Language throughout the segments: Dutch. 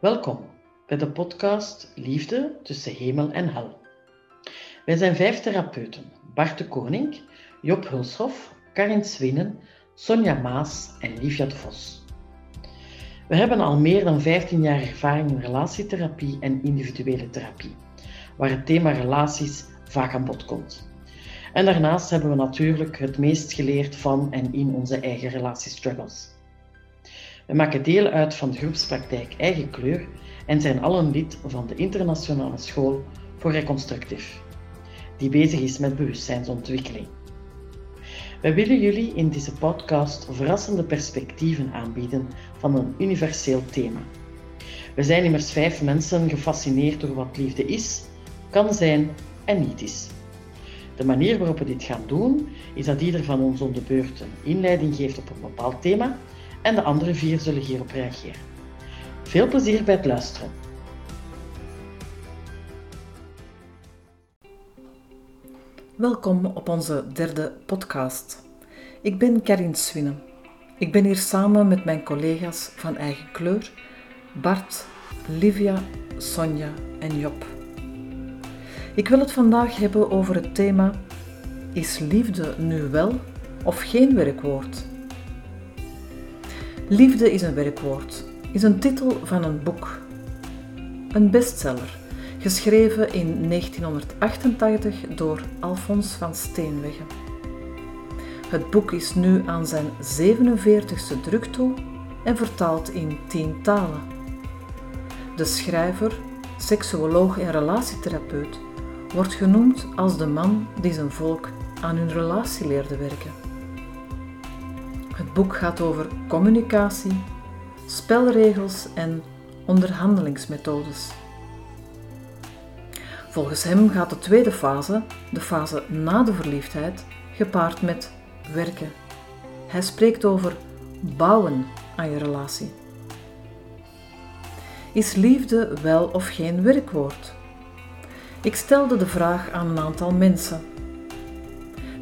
Welkom bij de podcast Liefde tussen hemel en hel. Wij zijn vijf therapeuten: Bart de Koning, Job Hulshoff, Karin Swinnen, Sonja Maas en Livia de Vos. We hebben al meer dan 15 jaar ervaring in relatietherapie en individuele therapie, waar het thema relaties vaak aan bod komt. En daarnaast hebben we natuurlijk het meest geleerd van en in onze eigen relatiestruggles. We maken deel uit van de groepspraktijk Eigen Kleur en zijn allen lid van de Internationale School voor Reconstructief, die bezig is met bewustzijnsontwikkeling. Wij willen jullie in deze podcast verrassende perspectieven aanbieden van een universeel thema. We zijn immers vijf mensen gefascineerd door wat liefde is, kan zijn en niet is. De manier waarop we dit gaan doen, is dat ieder van ons om de beurt een inleiding geeft op een bepaald thema en de andere vier zullen hierop reageren. Veel plezier bij het luisteren. Welkom op onze derde podcast. Ik ben Karin Swinnen. Ik ben hier samen met mijn collega's van eigen kleur, Bart, Livia, Sonja en Job. Ik wil het vandaag hebben over het thema: Is liefde nu wel of geen werkwoord? Liefde is een werkwoord, is een titel van een boek. Een bestseller, geschreven in 1988 door Alfons van Steenwegge. Het boek is nu aan zijn 47ste druk toe en vertaald in tien talen. De schrijver, seksuoloog en relatietherapeut wordt genoemd als de man die zijn volk aan hun relatie leerde werken. Het boek gaat over communicatie, spelregels en onderhandelingsmethodes. Volgens hem gaat de tweede fase, de fase na de verliefdheid, gepaard met werken. Hij spreekt over bouwen aan je relatie. Is liefde wel of geen werkwoord? Ik stelde de vraag aan een aantal mensen.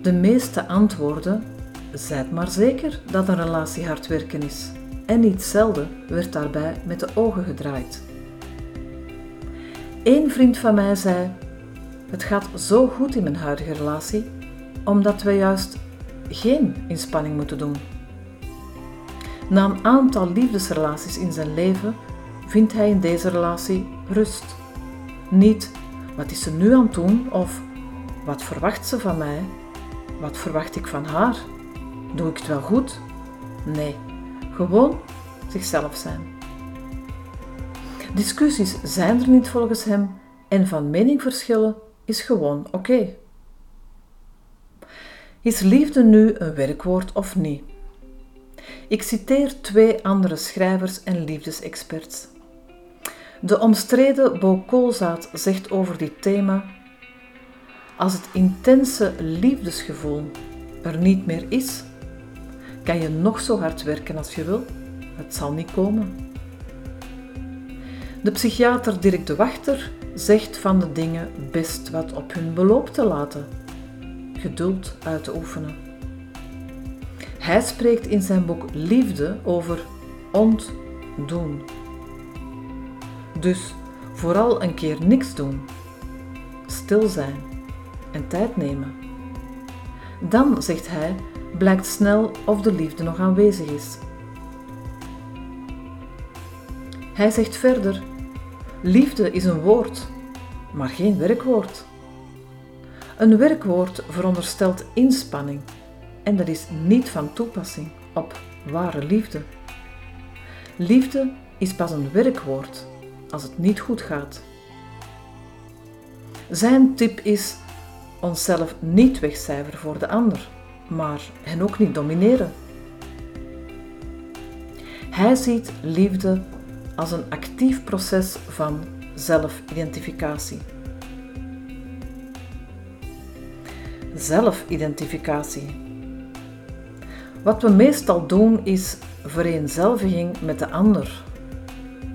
De meeste antwoorden Zijt maar zeker dat een relatie hard werken is. En niet zelden werd daarbij met de ogen gedraaid. Eén vriend van mij zei: Het gaat zo goed in mijn huidige relatie, omdat we juist geen inspanning moeten doen. Na een aantal liefdesrelaties in zijn leven vindt hij in deze relatie rust. Niet wat is ze nu aan het doen of wat verwacht ze van mij? Wat verwacht ik van haar? Doe ik het wel goed? Nee, gewoon zichzelf zijn. Discussies zijn er niet volgens hem en van mening verschillen is gewoon oké. Is liefde nu een werkwoord of niet? Ik citeer twee andere schrijvers en liefdesexperts. De omstreden Bo Koolzaad zegt over dit thema: Als het intense liefdesgevoel er niet meer is, kan je nog zo hard werken als je wil, het zal niet komen. De psychiater Dirk de Wachter zegt van de dingen best wat op hun beloop te laten, geduld uit te oefenen. Hij spreekt in zijn boek Liefde over ontdoen. Dus vooral een keer niks doen, stil zijn en tijd nemen. Dan, zegt hij, blijkt snel of de liefde nog aanwezig is. Hij zegt verder: Liefde is een woord, maar geen werkwoord. Een werkwoord veronderstelt inspanning en dat is niet van toepassing op ware liefde. Liefde is pas een werkwoord als het niet goed gaat. Zijn tip is onszelf niet wegcijferen voor de ander maar hen ook niet domineren. Hij ziet liefde als een actief proces van zelfidentificatie. Zelfidentificatie. Wat we meestal doen is vereenzelviging met de ander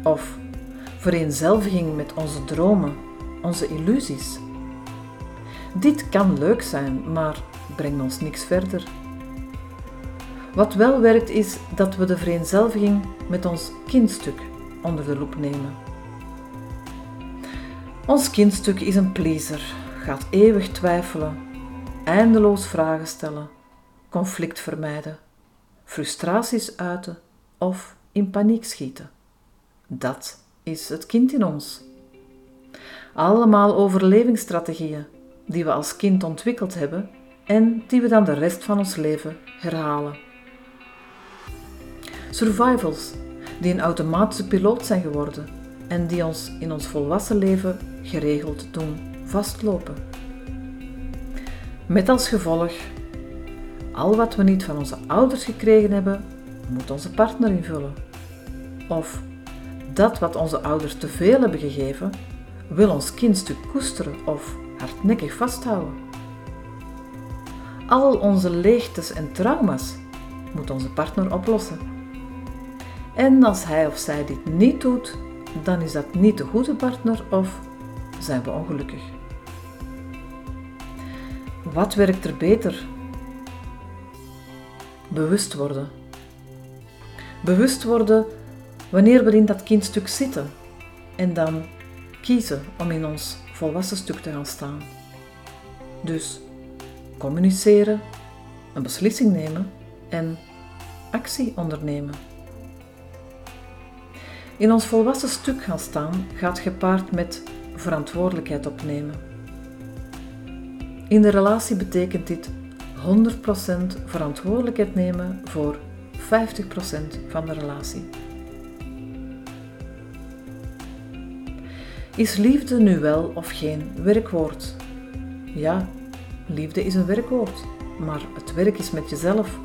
of vereenzelviging met onze dromen, onze illusies. Dit kan leuk zijn, maar brengt ons niks verder. Wat wel werkt is dat we de vereenzelviging met ons kindstuk, onder de loep nemen. Ons kindstuk is een pleaser, gaat eeuwig twijfelen, eindeloos vragen stellen, conflict vermijden, frustraties uiten of in paniek schieten. Dat is het kind in ons. Allemaal overlevingsstrategieën die we als kind ontwikkeld hebben en die we dan de rest van ons leven herhalen. Survivals die een automatische piloot zijn geworden en die ons in ons volwassen leven geregeld doen vastlopen. Met als gevolg, al wat we niet van onze ouders gekregen hebben, moet onze partner invullen. Of dat wat onze ouders te veel hebben gegeven, wil ons kindstuk koesteren of hardnekkig vasthouden. Al onze leegtes en trauma's moet onze partner oplossen. En als hij of zij dit niet doet, dan is dat niet de goede partner of zijn we ongelukkig. Wat werkt er beter? Bewust worden. Bewust worden wanneer we in dat kindstuk zitten en dan kiezen om in ons volwassen stuk te gaan staan. Dus communiceren, een beslissing nemen en actie ondernemen. In ons volwassen stuk gaan staan gaat gepaard met verantwoordelijkheid opnemen. In de relatie betekent dit 100% verantwoordelijkheid nemen voor 50% van de relatie. Is liefde nu wel of geen werkwoord? Ja, liefde is een werkwoord, maar het werk is met jezelf.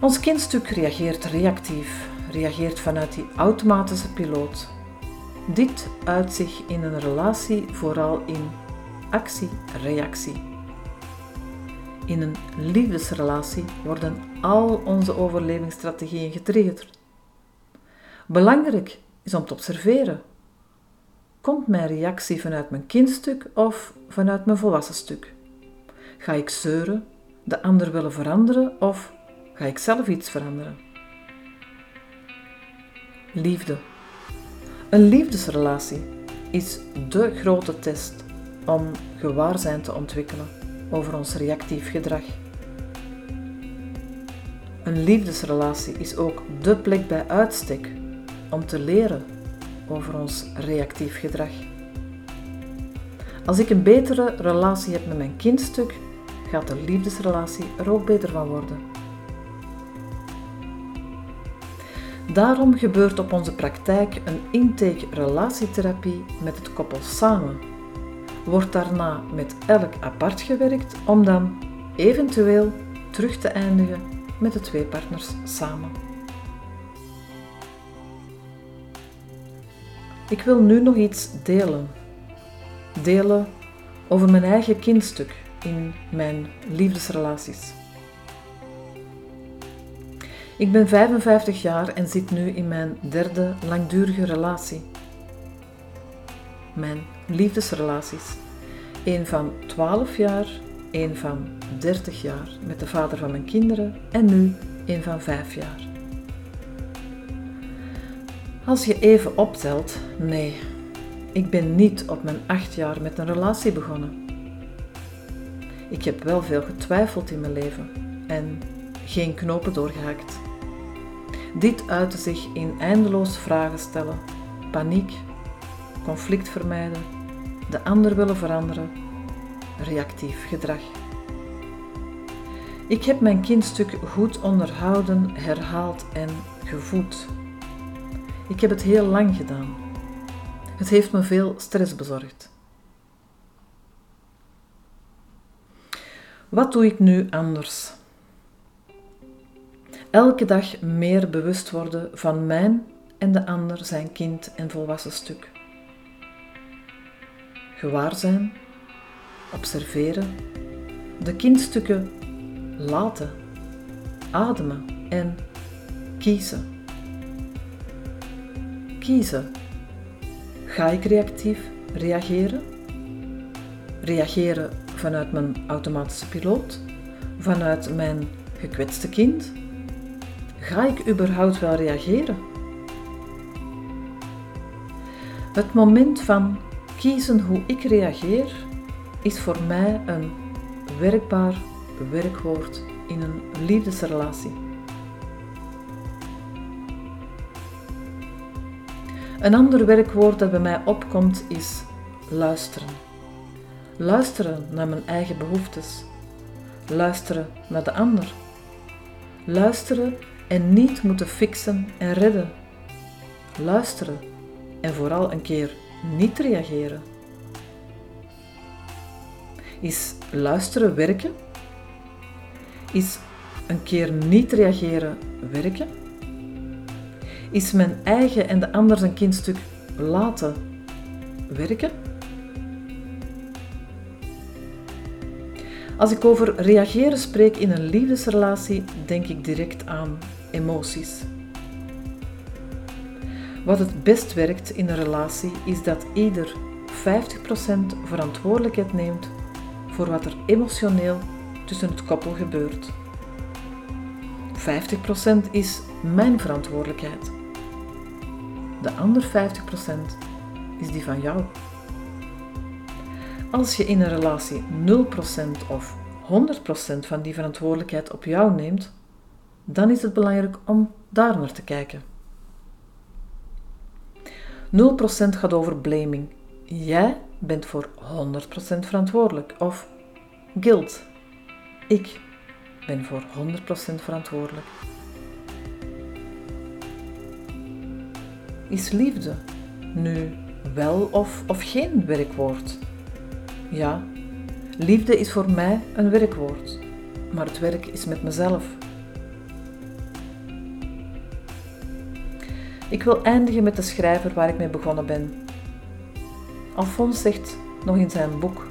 Ons kindstuk reageert reactief, reageert vanuit die automatische piloot. Dit uit zich in een relatie vooral in actie-reactie. In een liefdesrelatie worden al onze overlevingsstrategieën getriggerd. Belangrijk is om te observeren. Komt mijn reactie vanuit mijn kindstuk of vanuit mijn volwassen stuk? Ga ik zeuren, de ander willen veranderen of ga ik zelf iets veranderen? Liefde. Een liefdesrelatie is de grote test om gewaarzijn te ontwikkelen over ons reactief gedrag. Een liefdesrelatie is ook de plek bij uitstek om te leren over ons reactief gedrag. Als ik een betere relatie heb met mijn kindstuk, gaat de liefdesrelatie er ook beter van worden. Daarom gebeurt op onze praktijk een intake-relatietherapie met het koppel samen. Wordt daarna met elk apart gewerkt om dan eventueel terug te eindigen met de twee partners samen. Ik wil nu nog iets delen. Delen over mijn eigen kindstuk in mijn liefdesrelaties. Ik ben 55 jaar en zit nu in mijn derde langdurige relatie. Mijn liefdesrelaties. Een van 12 jaar, een van 30 jaar met de vader van mijn kinderen en nu een van 5 jaar. Als je even optelt, nee, ik ben niet op mijn 8 jaar met een relatie begonnen. Ik heb wel veel getwijfeld in mijn leven en geen knopen doorgehakt. Dit uitte zich in eindeloos vragen stellen, paniek, conflict vermijden, de ander willen veranderen, reactief gedrag. Ik heb mijn kindstuk goed onderhouden, herhaald en gevoed. Ik heb het heel lang gedaan. Het heeft me veel stress bezorgd. Wat doe ik nu anders? Elke dag meer bewust worden van mijn en de ander zijn kind en volwassen stuk. Gewaar zijn, observeren, de kindstukken laten, ademen en kiezen. Kiezen. Ga ik reactief reageren? Reageren vanuit mijn automatische piloot, vanuit mijn gekwetste kind ga ik überhaupt wel reageren? Het moment van kiezen hoe ik reageer is voor mij een werkbaar werkwoord in een liefdesrelatie. Een ander werkwoord dat bij mij opkomt is luisteren. Luisteren naar mijn eigen behoeftes. Luisteren naar de ander. Luisteren en niet moeten fixen en redden. Luisteren en vooral een keer niet reageren. Is luisteren werken? Is een keer niet reageren werken? Is mijn eigen en de ander zijn kindstuk laten werken? Als ik over reageren spreek in een liefdesrelatie, denk ik direct aan emoties. Wat het best werkt in een relatie is dat ieder 50% verantwoordelijkheid neemt voor wat er emotioneel tussen het koppel gebeurt. 50% is mijn verantwoordelijkheid. De andere 50% is die van jou. Als je in een relatie 0% of 100% van die verantwoordelijkheid op jou neemt, dan is het belangrijk om daar naar te kijken. 0% gaat over blaming. Jij bent voor 100% verantwoordelijk. Of guilt. Ik ben voor 100% verantwoordelijk. Is liefde nu wel of, of geen werkwoord? Ja, liefde is voor mij een werkwoord, maar het werk is met mezelf. Ik wil eindigen met de schrijver waar ik mee begonnen ben. Alfons zegt nog in zijn boek: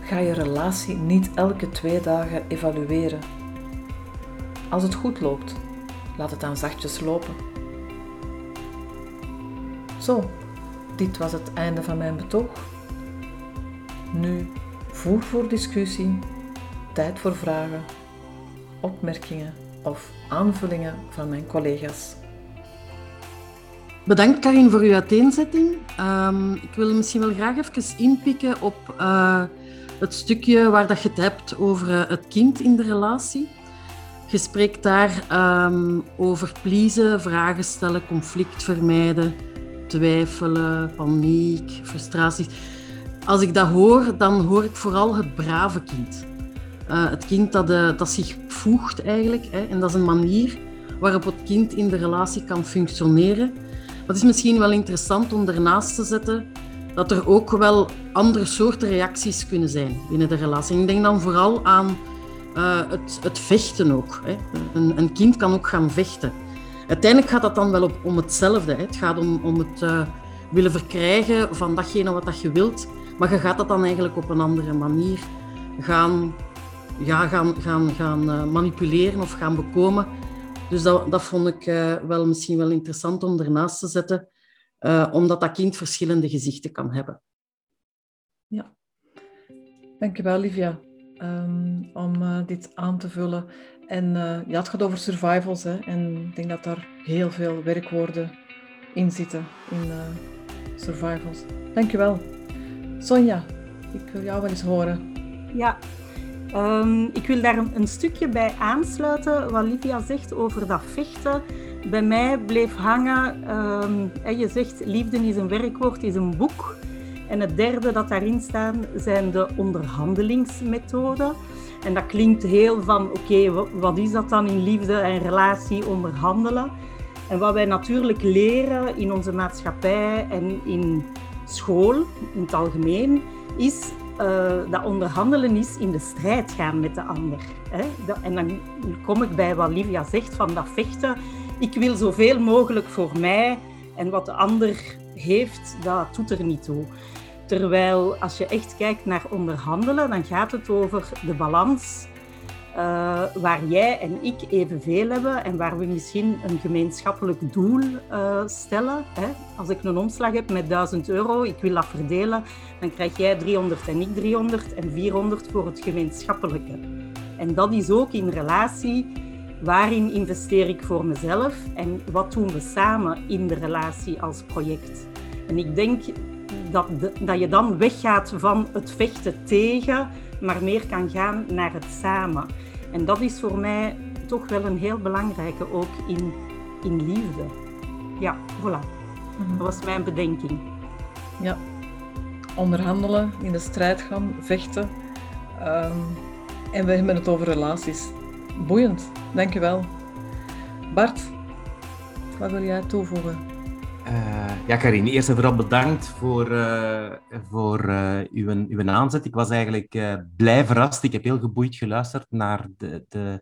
Ga je relatie niet elke twee dagen evalueren. Als het goed loopt, laat het dan zachtjes lopen. Zo, dit was het einde van mijn betoog. Nu voer voor discussie, tijd voor vragen, opmerkingen of aanvullingen van mijn collega's. Bedankt Karin voor uw uiteenzetting. Um, ik wil misschien wel graag even inpikken op uh, het stukje waar dat je het hebt over uh, het kind in de relatie. Je spreekt daar um, over pleasen, vragen stellen, conflict vermijden, twijfelen, paniek, frustraties. Als ik dat hoor, dan hoor ik vooral het brave kind. Uh, het kind dat, dat zich voegt eigenlijk. Hè, en dat is een manier waarop het kind in de relatie kan functioneren het is misschien wel interessant om ernaast te zetten dat er ook wel andere soorten reacties kunnen zijn binnen de relatie. Ik denk dan vooral aan uh, het, het, vechten ook. Hè. Een, een, kind kan ook gaan vechten. Uiteindelijk gaat dat dan wel op, om hetzelfde. Hè. Het gaat om, om het uh, willen verkrijgen van datgene wat dat je wilt, maar je gaat dat dan eigenlijk op een andere manier gaan, ja, gaan, gaan, gaan uh, manipuleren of gaan bekomen dus dat, dat vond ik uh, wel misschien wel interessant om ernaast te zetten, omdat dat kind verschillende gezichten kan hebben. Ja, dankjewel Livia um, om dit aan te vullen. En ja, het gaat over survivals hè, en ik denk dat daar heel veel werkwoorden in zitten, in survivals. Dankjewel. Sonja, ik wil jou wel eens horen. Ja, Um, ik wil daar een, stukje bij aansluiten wat Livia zegt over dat vechten. Bij mij bleef hangen, um, je zegt liefde is een werkwoord, is een boek. En het derde dat daarin staat zijn de onderhandelingsmethoden. En dat klinkt heel van, oké, wat is dat dan in liefde en relatie onderhandelen? En wat wij natuurlijk leren in onze maatschappij en in school in het algemeen, is uh, dat onderhandelen is in de strijd gaan met de ander. Hè? en dan kom ik bij wat Livia zegt van dat vechten. Ik wil zoveel mogelijk voor mij en wat de ander heeft, dat doet er niet toe. Terwijl als je echt kijkt naar onderhandelen, dan gaat het over de balans uh, waar jij en ik evenveel hebben en waar we misschien een gemeenschappelijk doel uh, stellen. Hè. Als ik een omslag heb met 1000 euro, ik wil dat verdelen, dan krijg jij 300 en ik 300 en 400 voor het gemeenschappelijke. En dat is ook in relatie waarin investeer ik voor mezelf en wat doen we samen in de relatie als project. En ik denk dat, dat je dan weggaat van het vechten tegen, maar meer kan gaan naar het samen. En dat is voor mij toch wel een heel belangrijke, ook in, in liefde. Ja, voilà. Dat was mijn bedenking. Ja, onderhandelen, in de strijd gaan, vechten. Um, en we hebben het over relaties. Boeiend, dankjewel. Bart, wat wil jij toevoegen? Uh, ja, Karin, eerst en vooral bedankt voor, uh, voor uh, uw, uw aanzet. Ik was eigenlijk blij verrast. Ik heb heel geboeid geluisterd naar de, de,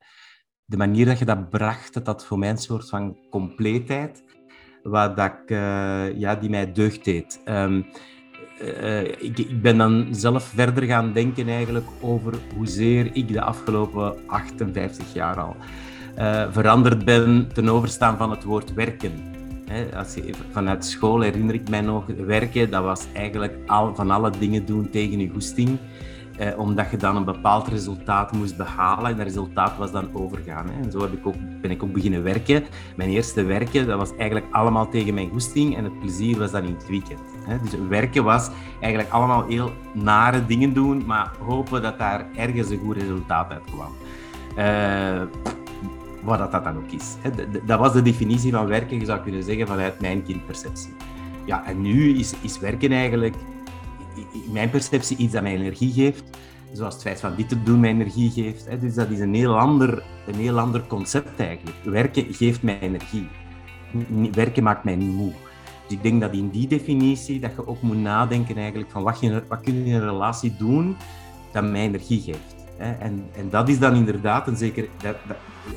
de manier dat je dat bracht. Dat dat voor mij een soort van compleetheid, wat dat ik, ja, die mij deugd deed. Um, ik, ik, ben dan zelf verder gaan denken eigenlijk over hoezeer ik de afgelopen 58 jaar al veranderd ben ten overstaan van het woord werken als je, vanuit school herinner ik mij nog, werken, dat was eigenlijk al, van alle dingen doen tegen je goesting. Eh, omdat je dan een bepaald resultaat moest behalen en dat resultaat was dan overgaan. Hè. En zo heb ik ook, ben ik ook beginnen werken. Mijn eerste werken, dat was eigenlijk allemaal tegen mijn goesting en het plezier was dan in het weekend. Hè. Dus werken was eigenlijk allemaal heel nare dingen doen, maar hopen dat daar ergens een goed resultaat uit kwam. Uh, wat dat, dat dan ook is. Dat was de definitie van werken, je zou kunnen zeggen, vanuit mijn kindperceptie. Ja, en nu is, is werken eigenlijk, in mijn perceptie, iets dat mij energie geeft. Zoals het feit van dit te doen mij energie geeft. Dus dat is een heel ander, een heel ander concept eigenlijk. Werken geeft mij energie. Werken maakt mij niet moe. Dus ik denk dat in die definitie dat je ook moet nadenken eigenlijk van wat, je, wat kun je in een relatie doen dat mij energie geeft. En, en dat is dan inderdaad een zeker. Dat,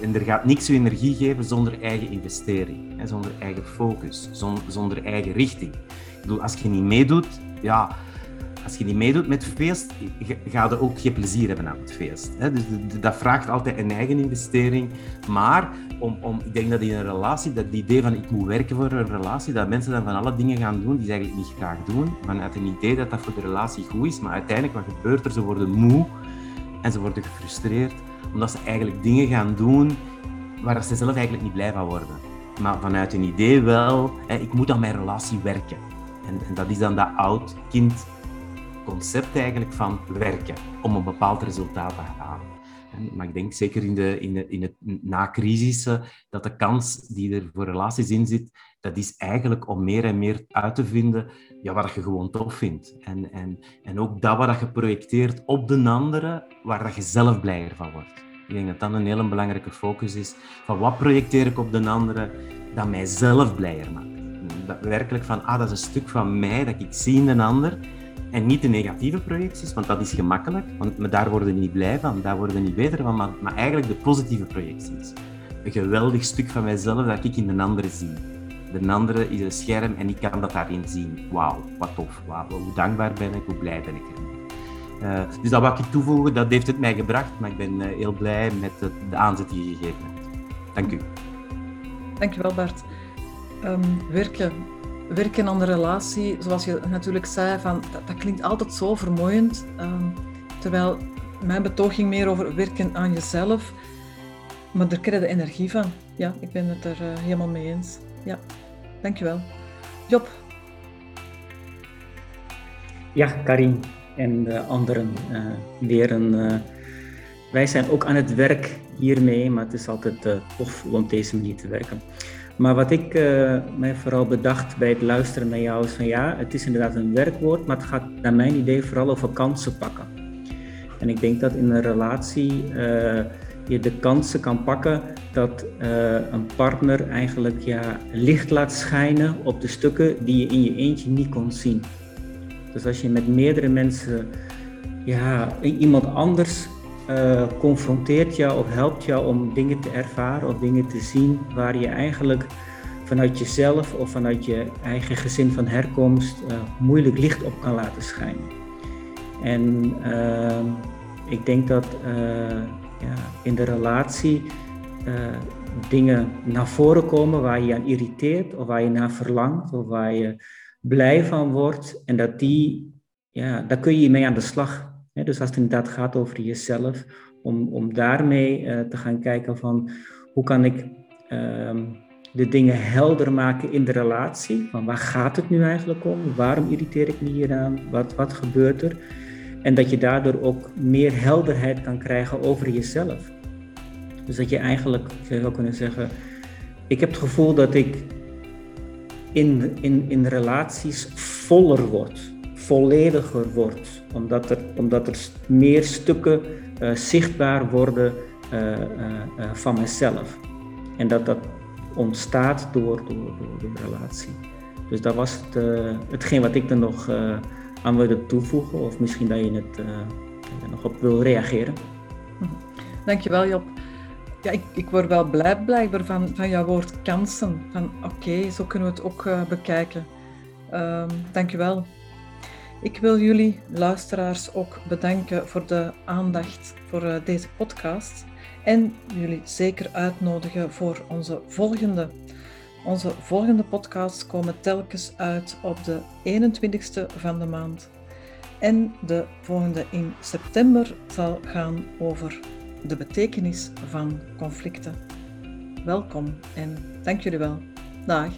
en er gaat niks uw energie geven zonder eigen investering, zonder eigen focus, zonder, zonder eigen richting. Ik bedoel, als je niet meedoet, ja, als je niet meedoet met het feest, ga je ook geen plezier hebben aan het feest. Dus dat vraagt altijd een eigen investering. Maar om, om, ik denk dat in een relatie, dat idee van ik moet werken voor een relatie, dat mensen dan van alle dingen gaan doen die ze eigenlijk niet graag doen, vanuit een idee dat dat voor de relatie goed is, maar uiteindelijk wat gebeurt er? Ze worden moe en ze worden gefrustreerd omdat ze eigenlijk dingen gaan doen waar ze zelf eigenlijk niet blij van worden. Maar vanuit een idee wel, hè, ik moet aan mijn relatie werken. En, en dat is dan dat oud-kind concept eigenlijk van werken om een bepaald resultaat te halen. Maar ik denk zeker in, de, in, de, in het na-crisis dat de kans die er voor relaties in zit, dat is eigenlijk om meer en meer uit te vinden ja, wat je gewoon tof vindt. En, en, en ook dat wat je projecteert op de andere, waar dat je zelf blijer van wordt. Ik denk dat dat een hele belangrijke focus is. Van wat projecteer ik op de andere dat mij zelf blijer maakt. Dat werkelijk van, ah, dat is een stuk van mij dat ik zie in de ander. En niet de negatieve projecties, want dat is gemakkelijk. Want daar worden we niet blij van, daar worden we niet beter van. Maar, maar eigenlijk de positieve projecties. Een geweldig stuk van mijzelf dat ik in de andere zie. De andere is een scherm en ik kan dat daarin zien. Wauw, wat tof. Wauw, hoe dankbaar ben ik, hoe blij ben ik. Uh, dus dat wil ik toevoegen, dat heeft het mij gebracht, maar ik ben uh, heel blij met de, de aanzet die je gegeven hebt. Dank u. Dankjewel Bart. Um, werken. Werken aan de relatie, zoals je natuurlijk zei, van, dat, klinkt altijd zo vermoeiend. Um, terwijl mijn betoging meer over werken aan jezelf, maar daar krijg je energie van. Ja, ik ben het er uh, helemaal mee eens. Ja, dankjewel. Job. Ja, Karin en de anderen uh, leren. Uh, wij zijn ook aan het werk hiermee, maar het is altijd uh, tof om op deze manier te werken. Maar wat ik mij vooral bedacht bij het luisteren naar jou is van ja, het is inderdaad een werkwoord, maar het gaat naar mijn idee vooral over kansen pakken. En ik denk dat in een relatie je de kansen kan pakken dat uh, een partner eigenlijk ja, licht laat schijnen op de stukken die je in je eentje niet kon zien. Dus als je met meerdere mensen, ja, iemand anders uh, confronteert jou of helpt jou om dingen te ervaren of dingen te zien waar je eigenlijk vanuit jezelf of vanuit je eigen gezin van herkomst uh, moeilijk licht op kan laten schijnen. En uh, ik denk dat ja, in de relatie dingen naar voren komen waar je aan irriteert of waar je naar verlangt of waar je blij van wordt en dat die, ja, daar kun je mee aan de slag. Dus als het inderdaad gaat over jezelf, om, om daarmee uh, te gaan kijken van hoe kan ik ehm, de dingen helder maken in de relatie? Van waar gaat het nu eigenlijk om? Waarom irriteer ik me hier aan? Wat, wat gebeurt er? En dat je daardoor ook meer helderheid kan krijgen over jezelf. Dus dat je eigenlijk, zou kunnen zeggen, ik heb het gevoel dat ik in, in, in relaties voller word, vollediger word, omdat er, omdat er meer stukken uh, zichtbaar worden uh, uh, van mezelf. En dat dat ontstaat door, door, door de relatie. Dus dat was het, hetgeen wat ik er nog aan wilde toevoegen, of misschien dat je het nog op wil reageren. Dankjewel Job. Ja, ik, ik word wel blij blijkbaar van, van jouw woord kansen. Van oké, zo kunnen we het ook uh, bekijken. Um, dankjewel. Ik wil jullie luisteraars ook bedanken voor de aandacht voor uh, deze podcast. En jullie zeker uitnodigen voor onze volgende. Onze volgende podcasts komen telkens uit op de 21ste van de maand. En de volgende in september zal gaan over de betekenis van conflicten. Welkom en dank jullie wel. Dag.